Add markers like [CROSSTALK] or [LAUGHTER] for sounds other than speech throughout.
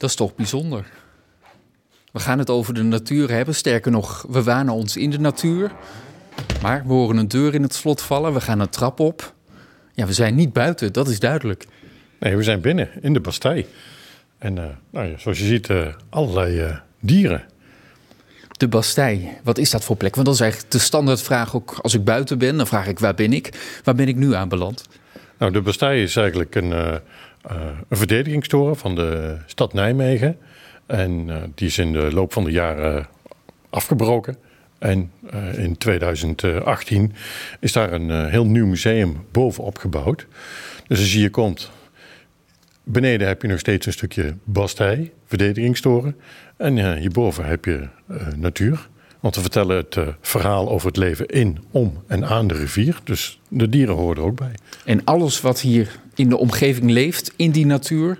Dat is toch bijzonder. We gaan het over de natuur hebben. Sterker nog, we wanen ons in de natuur. Maar we horen een deur in het slot vallen. We gaan een trap op. Ja, we zijn niet buiten, dat is duidelijk. Nee, we zijn binnen, in de Bastei. En uh, nou ja, zoals je ziet, uh, allerlei uh, dieren. De Bastei, wat is dat voor plek? Want dat is eigenlijk de standaardvraag ook als ik buiten ben. Dan vraag ik, waar ben ik? Waar ben ik nu aanbeland? Nou, de Bastei is eigenlijk een, een verdedigingstoren van de stad Nijmegen. En die is in de loop van de jaren afgebroken. En uh, in 2018 is daar een heel nieuw museum bovenop gebouwd. Dus als je hier komt, beneden heb je nog steeds een stukje bastij, verdedigingstoren. En hierboven heb je natuur. Want we vertellen het verhaal over het leven in, om en aan de rivier. Dus de dieren horen er ook bij. En alles wat hier in de omgeving leeft, in die natuur,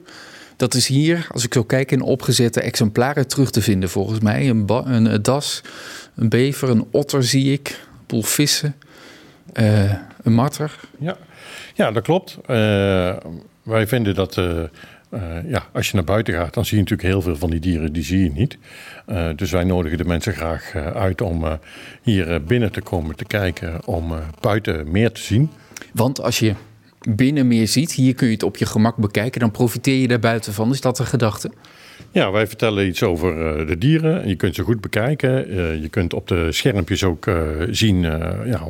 dat is hier, als ik zo kijk, in opgezette exemplaren terug te vinden volgens mij. Een, een das, een bever, een otter zie ik, een boel vissen, uh, een marter. Ja, ja dat klopt. Uh, wij vinden dat uh, ja, als je naar buiten gaat, dan zie je natuurlijk heel veel van die dieren, die zie je niet. dus wij nodigen de mensen graag uit om hier binnen te komen te kijken, om buiten meer te zien. Want als je binnen meer ziet, hier kun je het op je gemak bekijken, dan profiteer je daar buiten van. Is dat de gedachte? Ja, wij vertellen iets over de dieren. Je kunt ze goed bekijken. je kunt op de schermpjes ook zien ja,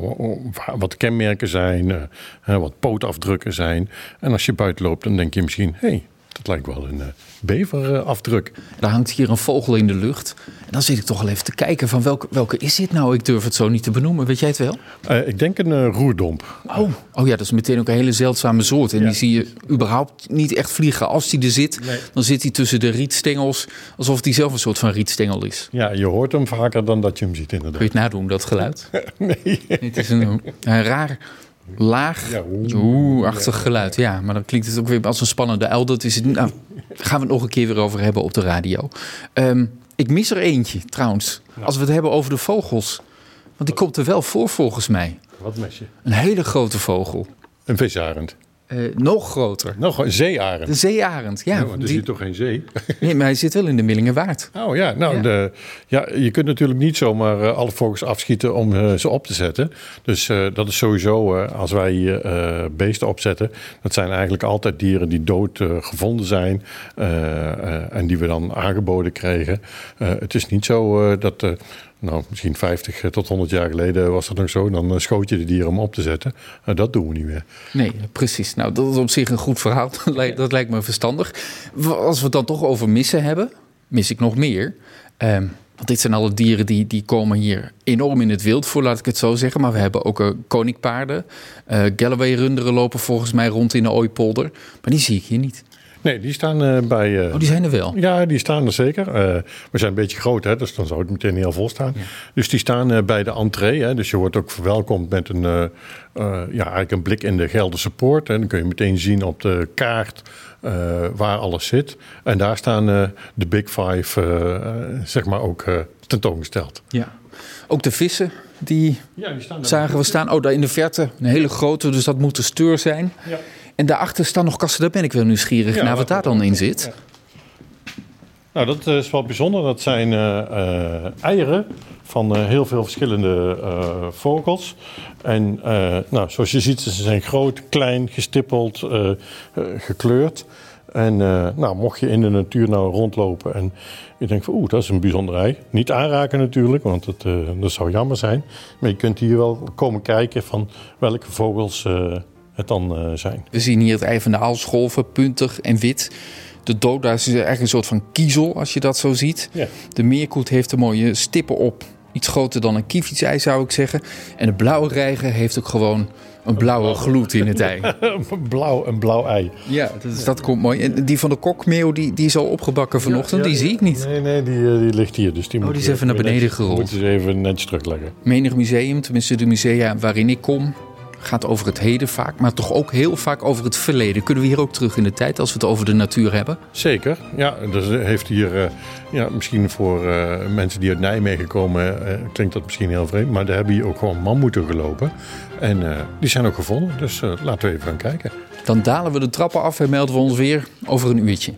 wat de kenmerken zijn, wat pootafdrukken zijn. En als je buiten loopt, dan denk je misschien: hé, hey, dat lijkt wel een beverafdruk. Er hangt hier een vogel in de lucht. En dan zit ik toch al even te kijken van welke, welke is dit nou? Ik durf het zo niet te benoemen. Weet jij het wel? Uh, ik denk een uh, roerdomp. Oh. oh ja, dat is meteen ook een hele zeldzame soort. En ja. die zie je überhaupt niet echt vliegen. Als die er zit, nee. dan zit hij tussen de rietstengels. Alsof hij zelf een soort van rietstengel is. Ja, je hoort hem vaker dan dat je hem ziet inderdaad. Kun je het nadoen, dat geluid? [LAUGHS] nee. Het is een, een raar laag, ja, oeh-achtig geluid. Ja, maar dan klinkt het ook weer als een spannende uil. Dat is het, nou, gaan we het nog een keer weer over hebben op de radio. Um, ik mis er eentje trouwens. Nou. Als we het hebben over de vogels. Want die komt er wel voor volgens mij. Wat mis je? Een hele grote vogel. Een visarend. Uh, nog groter. Nog een zeearend. De zeearend, ja. ja dus die... toch geen zee? [LAUGHS] nee, maar hij zit wel in de Millingenwaard. Oh ja, nou, ja. De, ja je kunt natuurlijk niet zomaar uh, alle vogels afschieten om uh, ze op te zetten. Dus dat is sowieso, als wij hier beesten opzetten, dat zijn eigenlijk altijd dieren die dood gevonden zijn en die we dan aangeboden kregen. het is niet zo dat nou, misschien 50 tot 100 jaar geleden was dat nog zo. Dan schoot je de dieren om op te zetten. Uh, dat doen we niet meer. Nee, precies. Nou, dat is op zich een goed verhaal. [LAUGHS] Dat lijkt, dat lijkt me verstandig. Als we het dan toch over missen hebben, mis ik nog meer. Um, want dit zijn alle dieren die, die komen hier enorm in het wild voor, laat ik het zo zeggen. Maar we hebben ook uh, koninkpaarden. Uh, Galloway-runderen lopen volgens mij rond in de Ooipolder. Maar die zie ik hier niet. Nee, die staan uh, bij... Uh, oh, die zijn er wel? Ja, die staan er zeker. Uh, we zijn een beetje groot, hè, dus dan zou het meteen heel vol staan. Ja. Dus die staan bij de entree. Hè, dus je wordt ook verwelkomd met een, ja, eigenlijk een blik in de Gelderse Poort. En dan kun je meteen zien op de kaart waar alles zit. En daar staan de Big Five, zeg maar, ook tentoongesteld. Ja. Ook de vissen, die, ja, die staan zagen we staan. Oh, daar in de verte een hele grote, dus dat moet de steur zijn. Ja. En daarachter staan nog kassen, daar ben ik wel nieuwsgierig ja, naar wat daar dan in zit. Ja. Nou, dat is wel bijzonder. Dat zijn uh, uh, eieren van uh, heel veel verschillende vogels. En nou, zoals je ziet, ze zijn groot, klein, gestippeld, gekleurd. En nou, mocht je in de natuur nou rondlopen en je denkt van oeh, dat is een bijzonder ei. Niet aanraken natuurlijk, want het, dat zou jammer zijn. Maar je kunt hier wel komen kijken van welke vogels het dan uh, zijn. We zien hier het ei van de aalscholven, puntig en wit. De doda is eigenlijk een soort van kiezel, als je dat zo ziet. Ja. De meerkoet heeft er mooie stippen op. Iets groter dan een kievietsei zou ik zeggen. En de blauwe reiger heeft ook gewoon een blauwe gloed in het ei. [LAUGHS] blauw, een blauw ei. Ja, dat, is, dat komt mooi. En die van de kokmeeuw, die, die is al opgebakken vanochtend. Ja, ja, die zie ik niet. Nee, nee, die, eh, die ligt hier. Dus die oh, moet die is even naar beneden gerold. Moeten ze even netjes terugleggen. Menig museum, tenminste de musea waarin ik kom, gaat over het heden vaak, maar toch ook heel vaak over het verleden. Kunnen we hier ook terug in de tijd als we het over de natuur hebben? Zeker, ja. Dat heeft hier, uh, ja, misschien voor uh, mensen die uit Nijmegen komen, uh, klinkt dat misschien heel vreemd, maar daar hebben hier ook gewoon mammoeten gelopen. En die zijn ook gevonden, dus laten we even gaan kijken. Dan dalen we de trappen af en melden we ons weer over een uurtje.